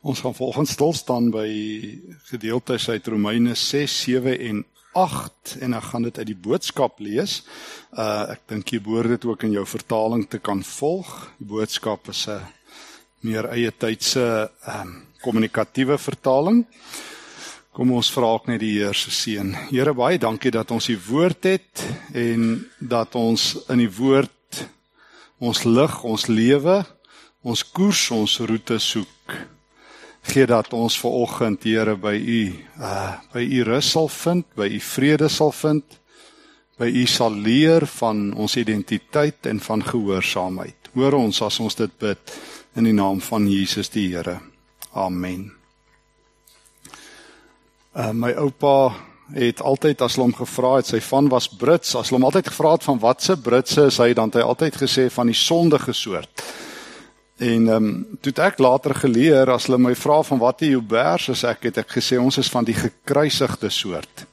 Ons gaan volgens stil staan by gedeeltes uit Romeine 6, 7 en 8 en ek gaan dit uit die boodskap lees. Uh ek dink jy behoort dit ook in jou vertaling te kan volg. Die boodskap is 'n meer eie tydse ehm um, kommunikatiewe vertaling. Kom ons vra ook net die Here se seën. Here baie dankie dat ons die woord het en dat ons in die woord ons lig, ons lewe, ons koers, ons roete soek gee dat ons ver oggend Here by u uh by u rus sal vind, by u vrede sal vind, by u sal leer van ons identiteit en van gehoorsaamheid. Hoor ons as ons dit bid in die naam van Jesus die Here. Amen. Uh my oupa het altyd as hom gevra het, sy van was Brits, as hom altyd gevra het van watse Britse is hy, dan het hy altyd gesê van die sondige soort. En ehm um, toe ek later geleer as hulle my vra van wat jy Joubers is ek het ek gesê ons is van die gekruisigde soort.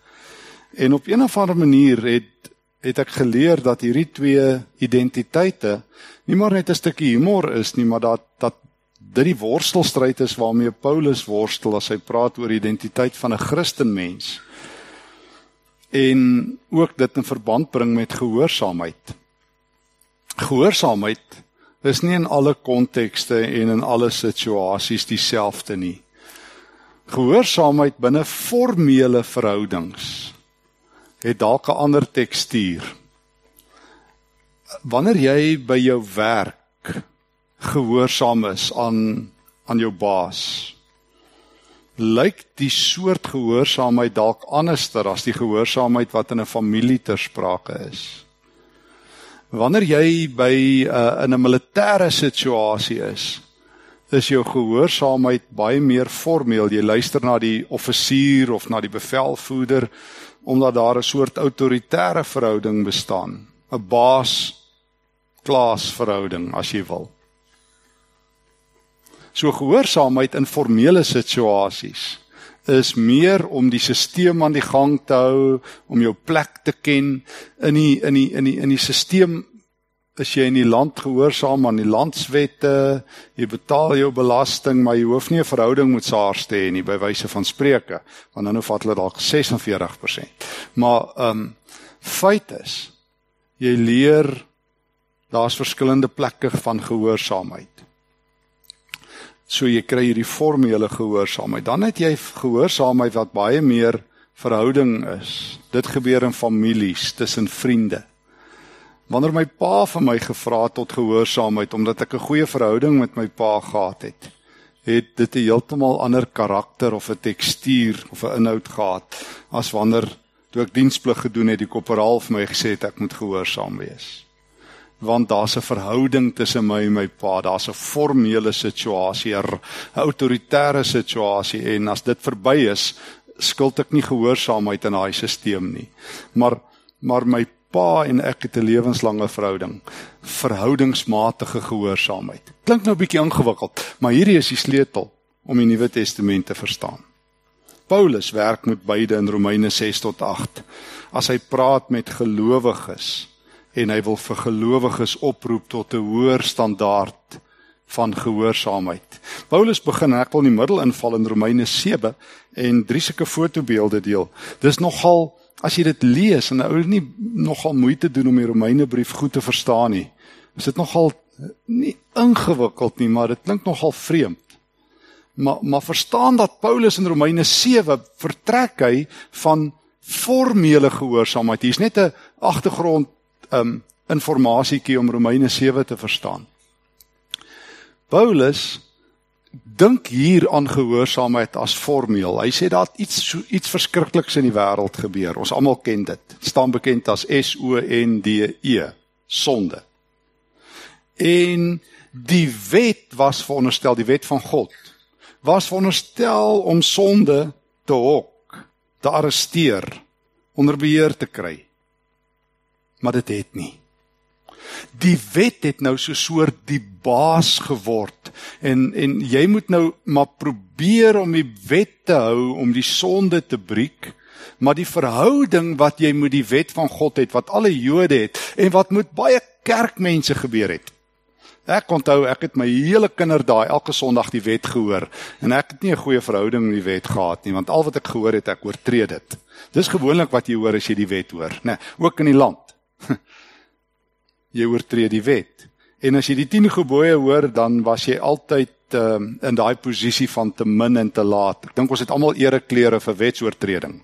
En op 'n of ander manier het het ek geleer dat hierdie twee identiteite nie maar net 'n stukkie humor is nie, maar dat dat dit die worstelstryd is waarmee Paulus worstel as hy praat oor identiteit van 'n Christenmens. En ook dit in verband bring met gehoorsaamheid. Gehoorsaamheid is nie in alle kontekste en in alle situasies dieselfde nie. Gehoorsaamheid binne formele verhoudings het dalk 'n ander tekstuur. Wanneer jy by jou werk gehoorsaam is aan aan jou baas, lyk die soort gehoorsaamheid dalk anderster as die gehoorsaamheid wat in 'n familie ter sprake is. Wanneer jy by uh, in 'n militêre situasie is, is jou gehoorsaamheid baie meer formeel. Jy luister na die offisier of na die bevelvoerder omdat daar 'n soort autoritaire verhouding bestaan, 'n baas klas verhouding as jy wil. So gehoorsaamheid in formele situasies is meer om die stelsel aan die gang te hou, om jou plek te ken in die in die in die in die stelsel is jy in die land gehoorsaam aan die landswette, jy betaal jou belasting, maar jy hoef nie 'n verhouding met SARS te hê nie by wyse van spreuke, want dan vat hulle dalk 46%. Maar ehm um, feit is jy leer daar's verskillende plekke van gehoorsaamheid. So jy kry hierdie formele gehoorsaamheid. Dan het jy gehoorsaamheid wat baie meer verhouding is. Dit gebeur in families, tussen vriende. Wanneer my pa vir my gevra het tot gehoorsaamheid omdat ek 'n goeie verhouding met my pa gehad het, het dit 'n heeltemal ander karakter of 'n tekstuur of 'n inhoud gehad as wanneer toe ek diensplig gedoen het, die korporaal vir my gesê het ek moet gehoorsaam wees want daar's 'n verhouding tussen my en my pa. Daar's 'n formele situasie, 'n autoritaire situasie en as dit verby is, skuld ek nie gehoorsaamheid aan daai stelsel nie. Maar maar my pa en ek het 'n lewenslange verhouding. Verhoudingsmatige gehoorsaamheid. Klink nou 'n bietjie ingewikkeld, maar hierdie is die sleutel om die Nuwe Testament te verstaan. Paulus werk met beide in Romeine 6 tot 8. As hy praat met gelowiges, en hy wil vir gelowiges oproep tot 'n hoër standaard van gehoorsaamheid. Paulus begin ek wil in die middel inval in Romeine 7 en drie sulke fotobeelde deel. Dis nogal as jy dit lees en ou nie nogal moeite doen om die Romeinebrief goed te verstaan nie. Is dit nogal nie ingewikkeld nie, maar dit klink nogal vreemd. Maar maar verstaan dat Paulus in Romeine 7 vertrek hy van formele gehoorsaamheid. Hier's net 'n agtergrond um informasietjie om Romeine 7 te verstaan. Paulus dink hier aan gehoorsaamheid as formeel. Hy sê daar iets so iets verskrikliks in die wêreld gebeur. Ons almal ken dit. Dit staan bekend as S O N D E, sonde. En die wet was veronderstel, die wet van God, was veronderstel om sonde te hok, te arresteer, onder beheer te kry maar dit het nie. Die wet het nou so soort die baas geword en en jy moet nou maar probeer om die wet te hou om die sonde te breek, maar die verhouding wat jy met die wet van God het wat alle Jode het en wat met baie kerkmense gebeur het Ek onthou ek het my hele kinderdae elke Sondag die wet gehoor en ek het nie 'n goeie verhouding met die wet gehad nie want al wat ek gehoor het ek oortree dit. Dis gewoonlik wat jy hoor as jy die wet hoor, né? Nee, ook in die land. jy oortree die wet. En as jy die 10 gebooie hoor, dan was jy altyd um, in daai posisie van te min en te laat. Ek dink ons het almal ereklere vir wetsoortreding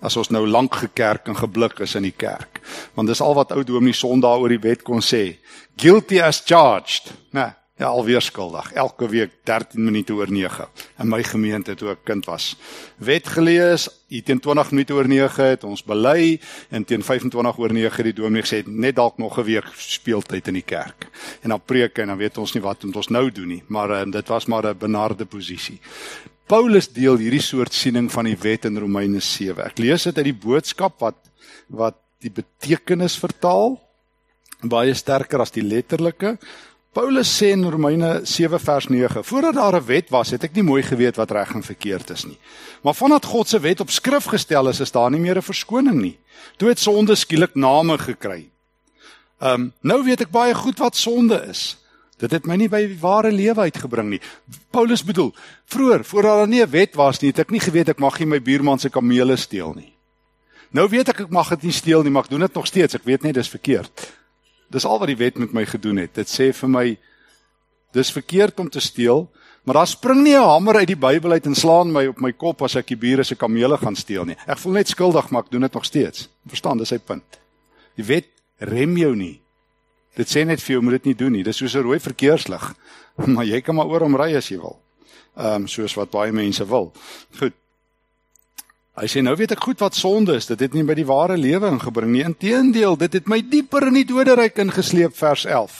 as ons nou lank gekerk en geblik is in die kerk. Want dis al wat ou Dominee Sondag oor die wet kon sê. Guilty as charged. Nee, ja, alweer skuldig. Elke week 13 minute oor 9 in my gemeente toe ek kind was. Wet gelees, hier teen 20 minute oor 9 het ons bely en teen 25 oor 9 het die dominee gesê net dalk nog 'n week speeltyd in die kerk. En dan preek en dan weet ons nie wat ons nou doen nie, maar uh, dit was maar 'n benarde posisie. Paulus deel hierdie soort siening van die wet in Romeine 7. Ek lees dit uit die boodskap wat wat die betekenis vertaal baie sterker as die letterlike. Paulus sê in Romeine 7 vers 9: Voordat daar 'n wet was, het ek nie mooi geweet wat reg en verkeerd is nie. Maar vandat God se wet op skrif gestel is, is daar nie meer 'n verskoning nie. Toe het sonde skielik name gekry. Ehm um, nou weet ek baie goed wat sonde is. Dit het my nie by die ware lewe uitgebring nie. Paulus bedoel, vroeër, voordat daar nie 'n wet was nie, het ek nie geweet ek mag nie my buurman se kamele steel nie. Nou weet ek ek mag dit nie steel nie, maar ek doen dit nog steeds. Ek weet net dis verkeerd. Dis al wat die wet met my gedoen het. Dit sê vir my dis verkeerd om te steel, maar daar spring nie 'n hamer uit die Bybel uit en slaan my op my kop as ek die bure se kamele gaan steel nie. Ek voel net skuldig, maar ek doen dit nog steeds. Verstaan, dis sy punt. Die wet rem jou nie. Dit sê net vir jou moet dit nie doen nie. Dis soos 'n rooi verkeerslig. Maar jy kan maar oor hom ry as jy wil. Ehm um, soos wat baie mense wil. Goed. Hy sê nou weet ek goed wat sonde is. Dit het nie by die ware lewe ingebring nie. Inteendeel, dit het my dieper in die doderyk ingesleep vers 11.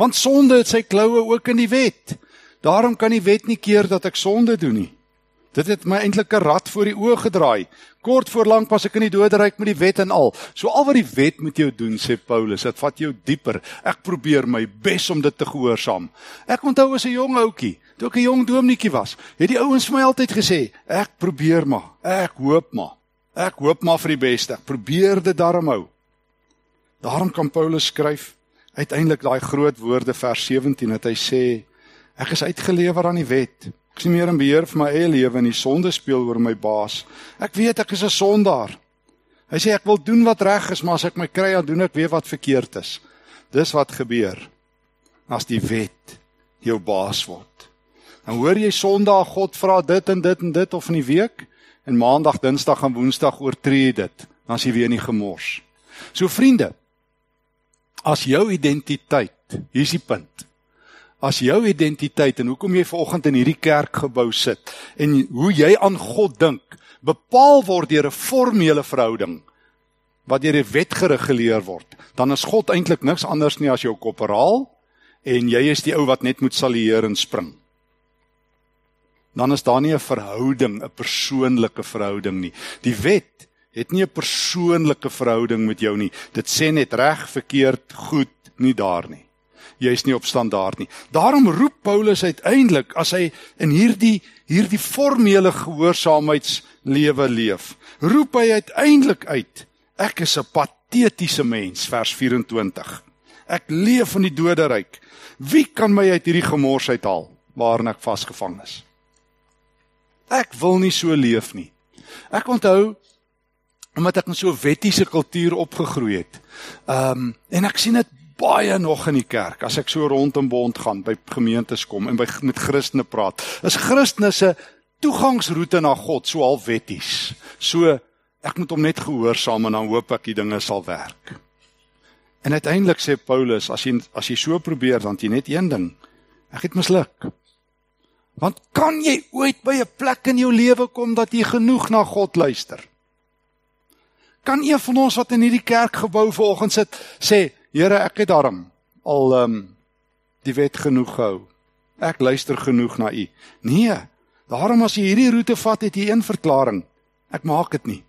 Want sonde het sy kloue ook in die wet. Daarom kan die wet nie keer dat ek sonde doen nie. Dit het my eintlik 'n rad voor die oë gedraai. Kort voor lank pas ek in die doderyk met die wet en al. So al wat die wet met jou doen, sê Paulus, dit vat jou dieper. Ek probeer my bes om dit te gehoorsaam. Ek onthou as 'n jong ouetjie, toe ek 'n jong dominetjie was, het die ouens vir my altyd gesê, ek probeer maar. Ek hoop maar. Ek hoop maar vir die beste. Ek probeer dit darm hou. Daarom kan Paulus skryf uiteindelik daai groot woorde vers 17 dat hy sê ek is uitgelewer aan die wet Ek nie meer in beheer van my eie lewe en die sonde speel oor my baas. Ek weet ek is 'n sondaar. Hy sê ek wil doen wat reg is, maar as ek my kry aan doen ek weet wat verkeerd is. Dis wat gebeur as die wet jou baas word. Dan hoor jy Sondag God vra dit en dit en dit of in die week en Maandag, Dinsdag en Woensdag oortree dit, dan is jy weer in die gemors. So vriende, as jou identiteit, hier's die punt as jou identiteit en hoekom jy vanoggend in hierdie kerkgebou sit en hoe jy aan God dink bepaal word deur 'n formele verhouding wat deur die wet gereguleer word, dan is God eintlik niks anders nie as jou korporaal en jy is die ou wat net moet salieer en spring. Dan is daar nie 'n verhouding, 'n persoonlike verhouding nie. Die wet het nie 'n persoonlike verhouding met jou nie. Dit sê net reg, verkeerd, goed, nie daar nie jy's nie op standaard nie. Daarom roep Paulus uiteindelik as hy in hierdie hierdie formele gehoorsaamheidslewe leef, roep hy uiteindelik uit: Ek is 'n patetiese mens, vers 24. Ek leef in die doderyk. Wie kan my uit hierdie gemors uithaal waarin ek vasgevang is? Ek wil nie so leef nie. Ek onthou omdat ek in so 'n wettiese kultuur opgegroei het. Ehm um, en ek sien dit baie nog in die kerk as ek so rondom bond gaan by gemeentes kom en by met Christene praat. Is Christene se toegangsroete na God so half wetties. So ek moet hom net gehoorsaam en dan hoop ek die dinge sal werk. En uiteindelik sê Paulus as jy as jy so probeer dan jy net een ding. Ek het misluk. Want kan jy ooit by 'n plek in jou lewe kom dat jy genoeg na God luister? Kan een van ons wat in hierdie kerkgebou vanoggend sit sê Here, ek het daarom al ehm um, die wet genoeg gehou. Ek luister genoeg na u. Nee, daarom as jy hierdie roete vat, het jy een verklaring. Ek maak dit nie.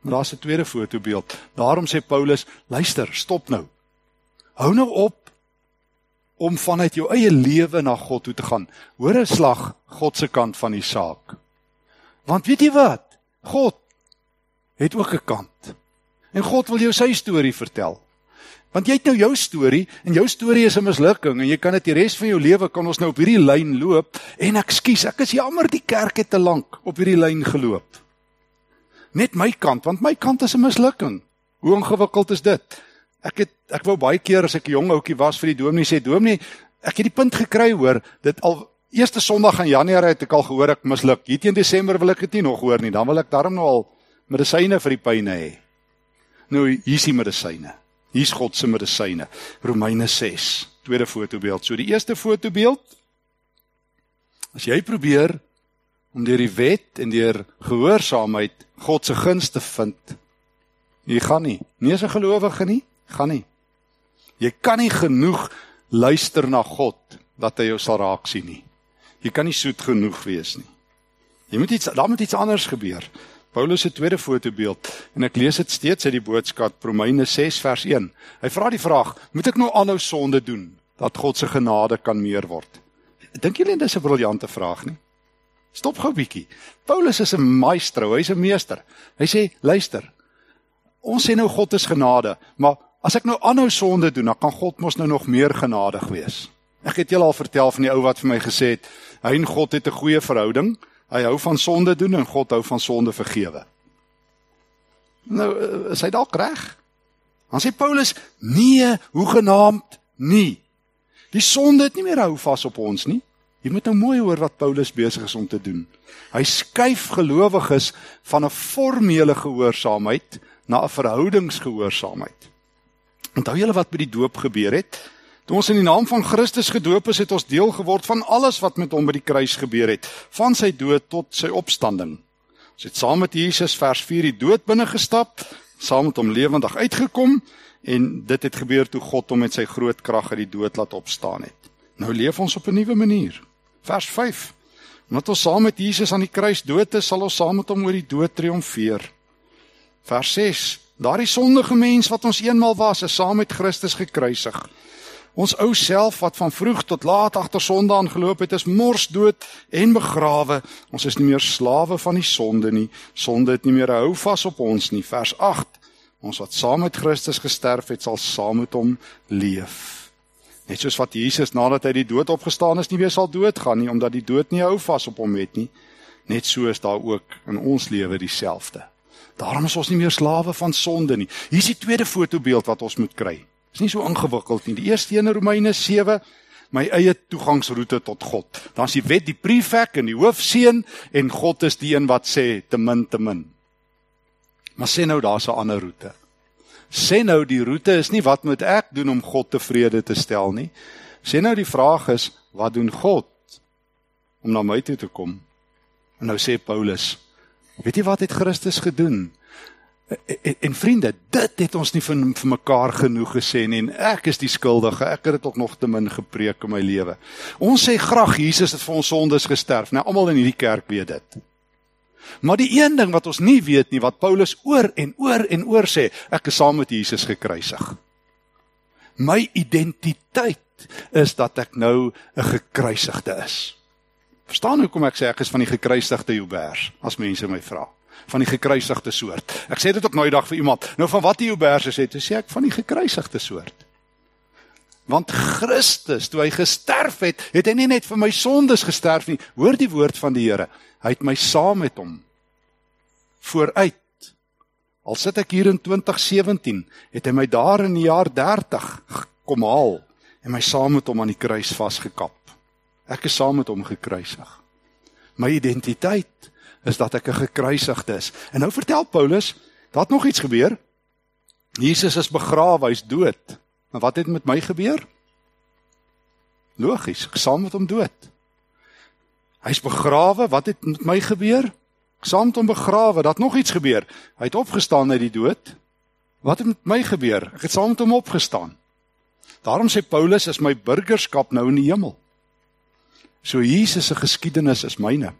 Maar daar's 'n tweede fotobeeld. Daarom sê Paulus, luister, stop nou. Hou nou op om vanuit jou eie lewe na God toe te gaan. Hoor 'n slag God se kant van die saak. Want weet jy wat? God het ook 'n kant. En God wil jou sy storie vertel. Want jy het nou jou storie en jou storie is 'n mislukking en jy kan dit die res van jou lewe kan ons nou op hierdie lyn loop en ekskuus, ek is jammer die kerk het te lank op hierdie lyn geloop. Net my kant, want my kant is 'n mislukking. Hoe ingewikkeld is dit? Ek het ek wou baie keer as ek 'n jong ouetjie was vir die dominee sê, "Dominee, ek het die punt gekry hoor, dit al eerste Sondag in Januarie het ek al gehoor ek misluk. Hier teen Desember wil ek dit nie nog hoor nie. Dan wil ek darm nou al medisyne vir die pyne hê." Nou hier is die medisyne. Hier's God se medisyne. Romeine 6, tweede fotobeeld. So die eerste fotobeeld As jy probeer om deur die wet en deur gehoorsaamheid God se guns te vind, jy gaan nie. Nie as 'n gelowige nie, gaan nie. Jy kan nie genoeg luister na God dat hy jou sal raak sien nie. Jy kan nie soet genoeg wees nie. Jy moet iets daar moet iets anders gebeur. Paulus se tweede fotobeeld en ek lees dit steeds uit die boodskap Romeine 6 vers 1. Hy vra die vraag: Moet ek nou aanhou sonde doen dat God se genade kan meer word? Dink julle dis 'n briljante vraag nie? Stop gou bietjie. Paulus is 'n maestro, hy's 'n meester. Hy sê, luister. Ons sê nou God is genade, maar as ek nou aanhou sonde doen, dan kan God mos nou nog meer genadig wees. Ek het julle al vertel van die ou wat vir my gesê het, hy en God het 'n goeie verhouding. Hy hou van sonde doen en God hou van sonde vergewe. Nou, eh, is hy dalk reg? Dan sê Paulus, nee, hoegenaamd nie. Die sonde het nie meer hou vas op ons nie. Jy moet nou mooi hoor wat Paulus besig is om te doen. Hy skuif gelowiges van 'n formele gehoorsaamheid na 'n verhoudingsgehoorsaamheid. Onthou julle wat by die doop gebeur het? Toe ons in die naam van Christus gedoop is, het ons deel geword van alles wat met hom by die kruis gebeur het, van sy dood tot sy opstanding. Ons het saam met Jesus vers 4 die dood binne gestap, saam met hom lewendig uitgekom en dit het gebeur toe God hom met sy groot krag uit die dood laat opstaan het. Nou leef ons op 'n nuwe manier. Vers 5. Omdat ons saam met Jesus aan die kruis dood is, sal ons saam met hom oor die dood triomfeer. Vers 6. Daardie sondige mens wat ons eenmal was, is saam met Christus gekruisig. Ons ou self wat van vroeg tot laat agter sonde aangeloop het, is mors dood en begrawe. Ons is nie meer slawe van die sonde nie. Sonde het nie meer hou vas op ons nie. Vers 8. Ons wat saam met Christus gesterf het, sal saam met hom leef. Net soos wat Jesus nadat hy die dood opgestaan is nie weer sal doodgaan nie omdat die dood nie hou vas op hom het nie. Net so is daar ook in ons lewe dieselfde. Daarom is ons nie meer slawe van sonde nie. Hier is die tweede fotobeeld wat ons moet kry. Is nie so ingewikkeld nie. Die eerste een in Romeine 7 my eie toegangsroete tot God. Dan is die wet die prefek en die hoofseun en God is die een wat sê te min te min. Maar sê nou daar's 'n ander roete sê nou die roete is nie wat moet ek doen om God tevrede te stel nie. Sê nou die vraag is wat doen God om na my toe te kom? En nou sê Paulus, weet jy wat het Christus gedoen? En, en vriende, dit het ons nie vir, vir mekaar genoeg gesê nie en ek is die skuldige. Ek het dit ook nog te min gepreek in my lewe. Ons sê graag Jesus het vir ons sondes gesterf. Nou almal in hierdie kerk weet dit. Maar die een ding wat ons nie weet nie wat Paulus oor en oor en oor sê, ek is saam met Jesus gekruisig. My identiteit is dat ek nou 'n gekruisigde is. Verstaan hoekom ek sê ek is van die gekruisigde Joubers as mense my vra van die gekruisigde soort. Ek sê dit ook nooit dag vir iemand. Nou van wat die Joubers sê, toe sê ek van die gekruisigde soort. Want Christus, toe hy gesterf het, het hy nie net vir my sondes gesterf nie. Hoor die woord van die Here. Hy het my saam met hom vooruit. Al sit ek hier in 2017, het hy my daar in die jaar 30 kom haal en my saam met hom aan die kruis vasgekap. Ek is saam met hom gekruisig. My identiteit is dat ek 'n gekruisigde is. En nou vertel Paulus, dat nog iets gebeur. Jesus is begrawe, hy's dood. Maar wat het met my gebeur? Logies, ek saam met hom dood. Hy's begrawe, wat het met my gebeur? Saam met hom begrawe, dat nog iets gebeur. Hy het opgestaan uit die dood. Wat het met my gebeur? Ek het saam met hom opgestaan. Daarom sê Paulus is my burgerskap nou in die hemel. So Jesus se geskiedenis is myne.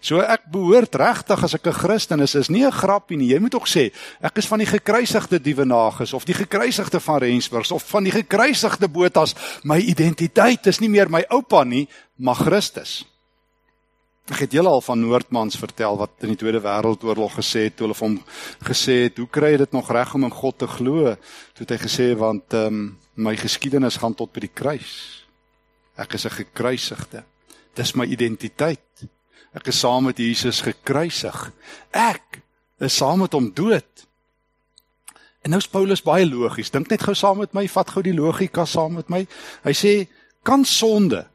So ek behoort regtig as ek 'n Christen is, is nie 'n grappie nie. Jy moet ook sê, ek is van die gekruisigde Dievenagus of die gekruisigde van Rensburg of van die gekruisigde Botas. My identiteit is nie meer my oupa nie, maar Christus. Ek het julle al van Noordmans vertel wat in die Tweede Wêreldoorlog gesê het toe hulle hom gesê het, "Hoe kry jy dit nog reg om in God te glo?" Toe het hy gesê, "Want ehm um, my geskiedenis gaan tot by die kruis. Ek is 'n gekruisigde. Dis my identiteit. Ek is saam met Jesus gekruisig. Ek is saam met hom dood." En nou is Paulus baie logies. Dink net gou saam met my, vat gou die logika saam met my. Hy sê, "Kan sonde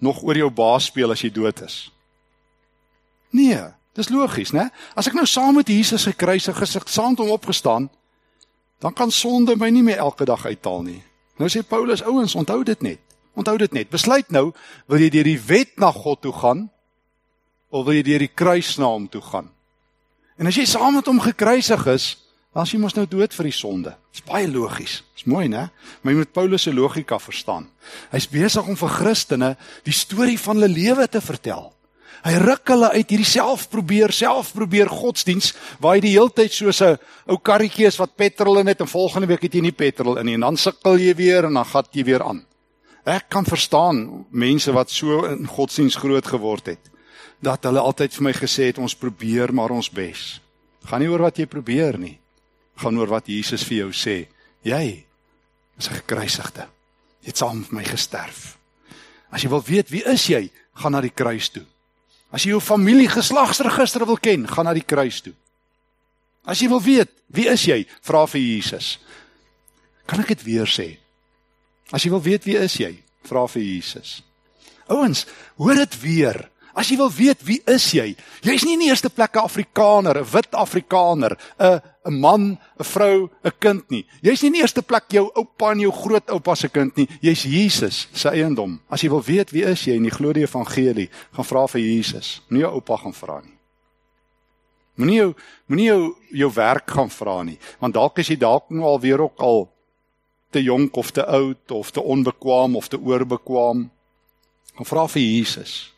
nog oor jou baas speel as jy dood is?" Nee, dis logies, né? As ek nou saam met Jesus gekruisig is, ek saam met hom opgestaan, dan kan sonde my nie meer elke dag uithaal nie. Nou sê Paulus, ouens, onthou dit net. Onthou dit net. Besluit nou, wil jy deur die wet na God toe gaan of wil jy deur die kruis na hom toe gaan? En as jy saam met hom gekruisig is, dan is jy mos nou dood vir die sonde. Dis baie logies. Dis mooi, né? Maar jy moet Paulus se logika verstaan. Hy's besig om vir Christene die storie van hulle lewe te vertel. Hy ruk hulle uit hierdie self probeer, self probeer godsdiens waar hy die hele tyd soos 'n ou karretjie is wat petrol in het en volgende week het jy nie petrol in nie en dan sukkel jy weer en dan gat jy weer aan. Ek kan verstaan mense wat so in godsdiens groot geword het dat hulle altyd vir my gesê het ons probeer maar ons bes. Gaan nie oor wat jy probeer nie. Gaan oor wat Jesus vir jou sê. Jy is 'n gekruisigde. Jy het saam met my gesterf. As jy wil weet wie is jy, gaan na die kruis toe. As jy jou familie geslagsregister wil ken, gaan na die kruis toe. As jy wil weet, wie is jy? Vra vir Jesus. Kan ek dit weer sê? As jy wil weet wie is jy? Vra vir Jesus. Ouens, hoor dit weer. As jy wil weet wie is jy? Jy's nie in die eerste plek 'n Afrikaner, 'n wit Afrikaner, 'n 'n man, 'n vrou, 'n kind nie. Jy's nie in die eerste plek jou oupa en jou grootoupa se kind nie. Jy's Jesus se eiendom. As jy wil weet wie is jy in die glo die evangelie, gaan vra vir Jesus. Moenie jou oupa gaan vra nie. Moenie jou moenie jou jou werk gaan vra nie, want dalk is jy dalk nou al weer ook al te jonk of te oud of te onbekwaam of te oorbekwaam. Gaan vra vir Jesus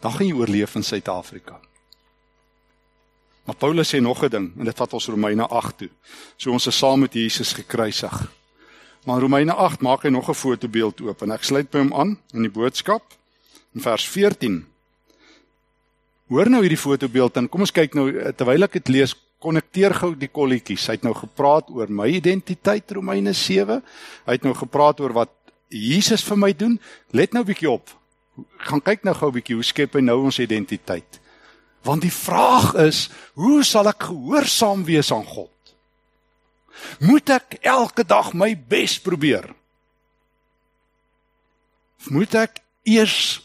dan gaan jy oorleef in Suid-Afrika. Maar Paulus sê nog 'n ding en dit vat ons Romeine 8 toe. So ons is saam met Jesus gekruisig. Maar Romeine 8 maak hy nog 'n fotobeeld oop en ek sluit by hom aan in die boodskap in vers 14. Hoor nou hierdie fotobeeld en kom ons kyk nou terwyl ek dit lees, konnekteer gou die kolletjies. Hy het nou gepraat oor my identiteit Romeine 7. Hy het nou gepraat oor wat Jesus vir my doen. Let nou 'n bietjie op gaan kyk nou gou 'n bietjie hoe skep hy nou ons identiteit. Want die vraag is, hoe sal ek gehoorsaam wees aan God? Moet ek elke dag my bes probeer? Of moet ek eers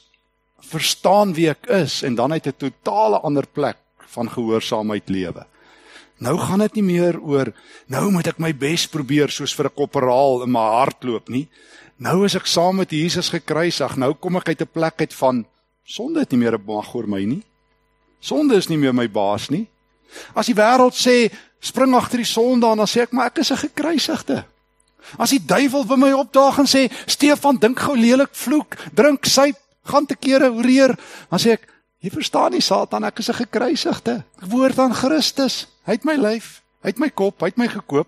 verstaan wie ek is en dan uit 'n totale ander plek van gehoorsaamheid lewe? Nou gaan dit nie meer oor nou moet ek my bes probeer soos vir 'n korporaal in my hardloop nie. Nou is ek saam met Jesus gekruisig. Nou kom ek uit 'n plek uit van sonde het nie meer 'n mag oor my nie. Sonde is nie meer my baas nie. As die wêreld sê spring agter die sonde aan, dan sê ek maar ek is 'n gekruisigde. As die duiwel by my opdaag en sê Stefan dink gou lelik vloek, drink syp, gaan te kere horeer, dan sê ek jy verstaan nie Satan, ek is 'n gekruisigde. Ek woord aan Christus. Hy het my lyf, hy het my kop, hy het my gekoop.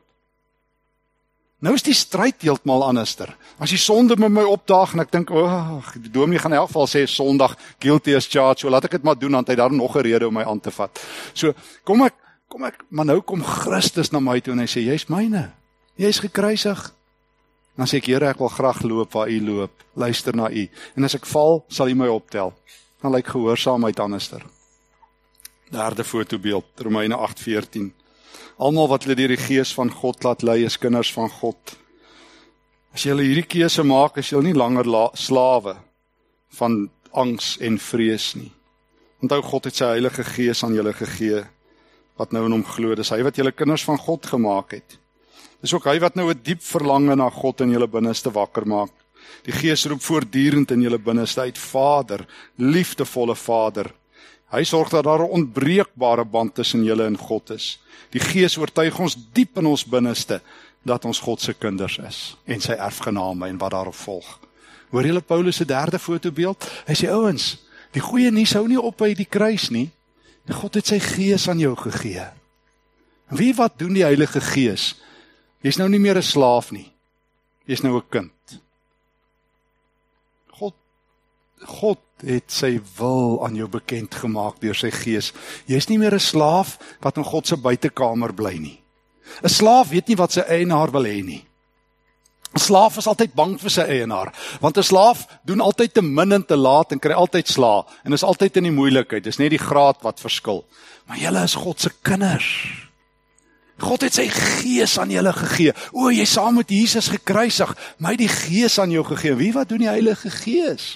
Nou is die stryd heeltemal anderster. As die sonde met my opdaag en ek dink, "Ag, oh, die dominee gaan in elk geval sê Sondag guilty as charged, so laat ek dit maar doen want hy daar nog 'n rede om my aan te vat." So, kom ek kom ek, maar nou kom Christus na my toe en hy sê, "Jy's myne. Jy's gekruisig." Dan sê ek, "Here, ek wil graag loop waar U loop. Luister na U. En as ek val, sal U my optel." Dan lyk gehoorsaamheid anderster. Derde fotobeeld, Romeine 8:14. Almal wat hulle deur die gees van God laat lei is kinders van God. As jy hierdie keuse maak, is jy nie langer slawe van angs en vrees nie. Onthou God het sy Heilige Gees aan julle gegee wat nou in hom glo. Dis hy wat julle kinders van God gemaak het. Dis ook hy wat nou 'n diep verlange na God in julle binneste wakker maak. Die Gees roep voortdurend in julle binneste uit Vader, liefdevolle Vader. Hy sorg dat daar 'n onbreekbare band tussen julle en God is. Die Gees oortuig ons diep in ons binneste dat ons God se kinders is en sy erfgename en wat daarop volg. Hoor julle Paulus se derde fotobeeld? Hy sê ouens, die goeie nuus hou nie op by die kruis nie. God het sy Gees aan jou gegee. Wie wat doen die Heilige Gees? Jy's nou nie meer 'n slaaf nie. Jy's nou 'n kind. God het sy wil aan jou bekend gemaak deur sy gees. Jy's nie meer 'n slaaf wat in God se buitekamer bly nie. 'n Slaaf weet nie wat sy eienaar wil hê nie. 'n Slaaf is altyd bang vir sy eienaar, want 'n slaaf doen altyd te min en te laat en kry altyd sla en is altyd in die moeilikheid. Dis net die graad wat verskil. Maar julle is God se kinders. God het sy gees aan julle gegee. O, jy saam met Jesus gekruisig, my die gees aan jou gegee. Wie wat doen die Heilige Gees?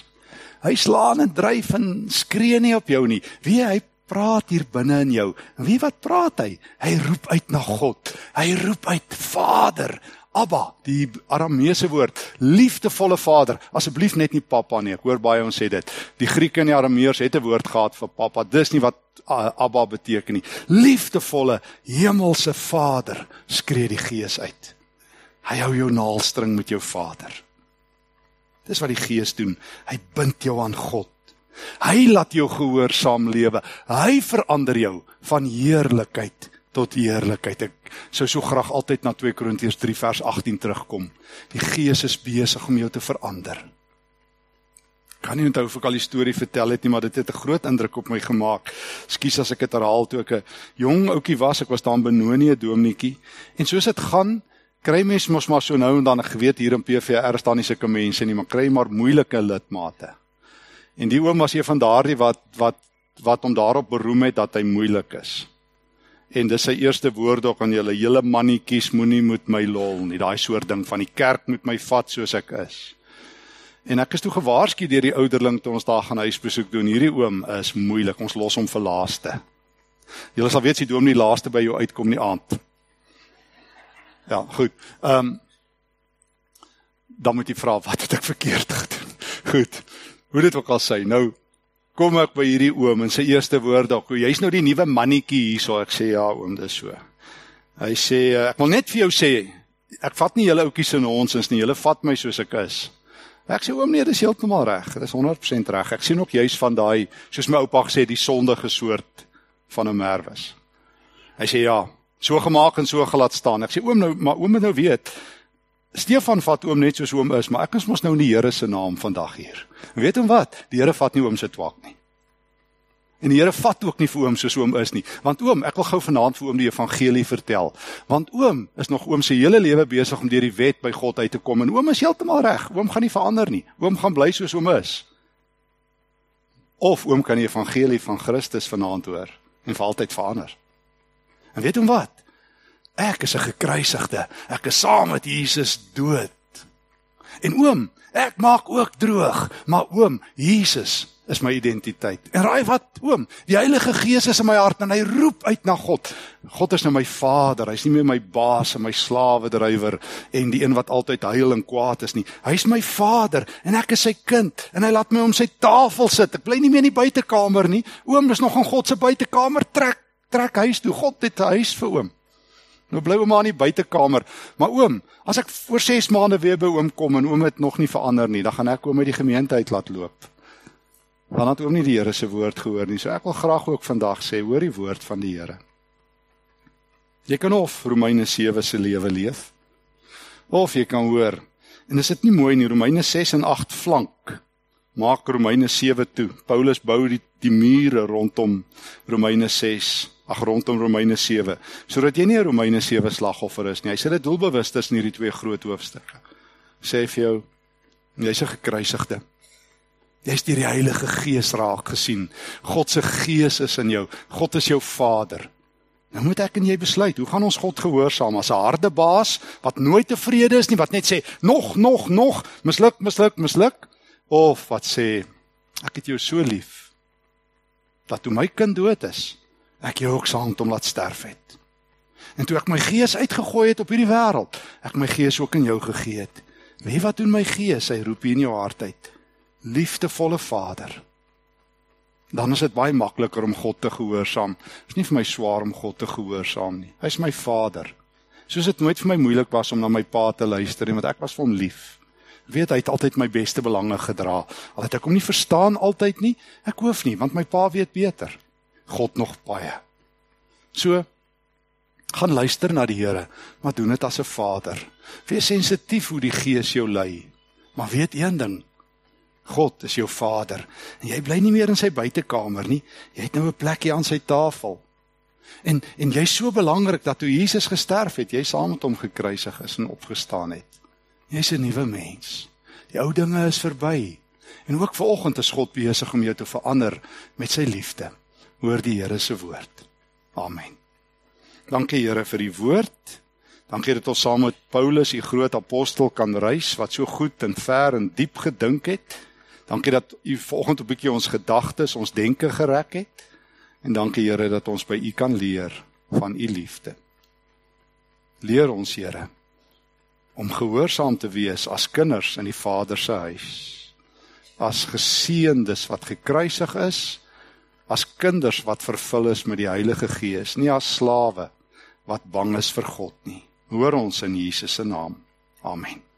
Hy slaan en dryf en skree nie op jou nie. Wie hy praat hier binne in jou. En wie wat praat hy? Hy roep uit na God. Hy roep uit Vader. Abba, die Arameese woord, liefdevolle Vader. Asseblief net nie pappa nie. Ek hoor baie ons sê dit. Die Grieke en die Arameërs het 'n woord gehad vir pappa. Dis nie wat Abba beteken nie. Liefdevolle hemelse Vader, skree die Gees uit. Hy hou jou naalstring met jou Vader. Dis wat die Gees doen. Hy bind jou aan God. Hy laat jou gehoorsaam lewe. Hy verander jou van heerlikheid tot heerlikheid. Ek sou so graag altyd na 2 Korintiërs 3 vers 18 terugkom. Die Gees is besig om jou te verander. Kan nie onthou of ek al die storie vertel het nie, maar dit het 'n groot indruk op my gemaak. Ekskuus as ek dit herhaal toe ek 'n jong ouetjie was, ek was daar in Benoni 'n dominetjie. En soos dit gaan, kry mens mos maar so nou en dan geweet hier in PVR staan nie sulke mense nie, maar kry maar moeilike lidmate. En die oom was een van daardie wat wat wat hom daarop beroem het dat hy moeilik is. En dis sy eerste woord ook aan julle hele mannetjies moenie met my lol nie. Daai soort ding van die kerk moet my vat soos ek is. En ek is toe gewaarsku deur die ouderling toe ons daar gaan huisbesoek doen. Hierdie oom is moeilik. Ons los hom vir laaste. Julle sal weet sy dom nie laaste by jou uitkom nie aand. Ja, goed. Ehm um, dan moet jy vra wat het ek verkeerd gedoen? Goed. Hoe dit ook al sê, nou kom ek by hierdie oom en sy eerste woord dalk, jy's nou die nuwe mannetjie hierso. Ek sê ja, oom, dis so. Hy sê ek wil net vir jou sê, ek vat nie julle ouetjies in ons ins nie. Julle vat my soos ek is. Ek sê oom nee, dis heeltemal reg. Dit is 100% reg. Ek sien ook juis van daai soos my oupa gesê die sondige soort van 'n merwes. Hy sê ja, so gemaak en so gelaat staan. Ek sê oom nou, maar oom moet nou weet. Stefan vat oom net soos oom is, maar ek is mos nou in die Here se naam vandag hier. En weet hom wat? Die Here vat nie oom se twak nie. En die Here vat ook nie vir oom soos oom is nie. Want oom, ek wil gou vanaand vir oom die evangelie vertel. Want oom is nog oom se hele lewe besig om deur die wet by God uit te kom en oom is heeltemal reg. Oom gaan nie verander nie. Oom gaan bly soos oom is. Of oom kan die evangelie van Christus vanaand hoor en vir altyd verander. En weet hom wat? Ek is 'n gekruisigde. Ek is saam met Jesus dood. En oom, ek maak ook droog, maar oom, Jesus is my identiteit. En raai wat, oom? Die Heilige Gees is in my hart en hy roep uit na God. God is nou my Vader. Hy's nie meer my baas en my slawe drywer en die een wat altyd huil en kwaad is nie. Hy's my Vader en ek is sy kind en hy laat my om sy tafel sit. Ek bly nie meer in die buitekamer nie. Oom, dis nog in God se buitekamer trek trek huis toe. God het 'n huis vir oom. Nou bly maar in die buitekamer. Maar oom, as ek oor 6 maande weer by oom kom en oom het nog nie verander nie, dan gaan ek oom uit die gemeente uit laat loop. Want dan het oom nie die Here se woord gehoor nie. So ek wil graag ook vandag sê, hoor die woord van die Here. Jy kan of Romeine 7 se lewe leef. Of jy kan hoor. En is dit nie mooi nie Romeine 6 en 8 flank maak Romeine 7 toe. Paulus bou die die mure rondom Romeine 6, ag rondom Romeine 7, sodat jy nie 'n Romeine 7 slagoffer is nie. Hy sê dit doelbewus tussen hierdie twee groot hoofstukke. Sê vir jou jy's 'n gekruisigde. Jy's deur die Heilige Gees raak gesien. God se Gees is in jou. God is jou Vader. Nou moet ek en jy besluit, hoe gaan ons God gehoorsaam as 'n harde baas wat nooit tevrede is nie, wat net sê nog, nog, nog, misluk, misluk, misluk? of wat sê ek het jou so lief dat toe my kind dood is ek jou ook saam hom laat sterf het. En toe ek my gees uitgegooi het op hierdie wêreld ek my gees ook in jou gegee het. Wie wat doen my gees hy roep in jou hart uit. Liefdevolle vader. Dan is dit baie makliker om God te gehoorsaam is nie vir my swaar om God te gehoorsaam nie. Hy's my vader. Soos dit nooit vir my moeilik was om na my pa te luister nie want ek was vir hom lief weet hy het altyd my beste belange gedra. Al het ek hom nie verstaan altyd nie, ek hoef nie want my pa weet beter. God nog baie. So gaan luister na die Here, maar doen dit as 'n vader. Wees sensitief hoe die Gees jou lei. Maar weet een ding, God is jou Vader en jy bly nie meer in sy buitekamer nie. Jy het nou 'n plekjie aan sy tafel. En en jy's so belangrik dat toe Jesus gesterf het, jy saam met hom gekruisig is en opgestaan het. Jy's 'n nuwe mens. Die ou dinge is verby. En ook vanoggend is God besig om jou te verander met sy liefde. Hoor die Here se woord. Amen. Dankie Here vir die woord. Dankie dat ons saam met Paulus, die groot apostel, kan reis wat so goed en ver en diep gedink het. Dankie dat u vanoggend 'n bietjie ons gedagtes, ons denke gereg het. En dankie Here dat ons by u kan leer van u liefde. Leer ons Here om gehoorsaam te wees as kinders in die Vader se huis. As geseëndes wat gekruisig is, as kinders wat vervul is met die Heilige Gees, nie as slawe wat bang is vir God nie. Hoor ons in Jesus se naam. Amen.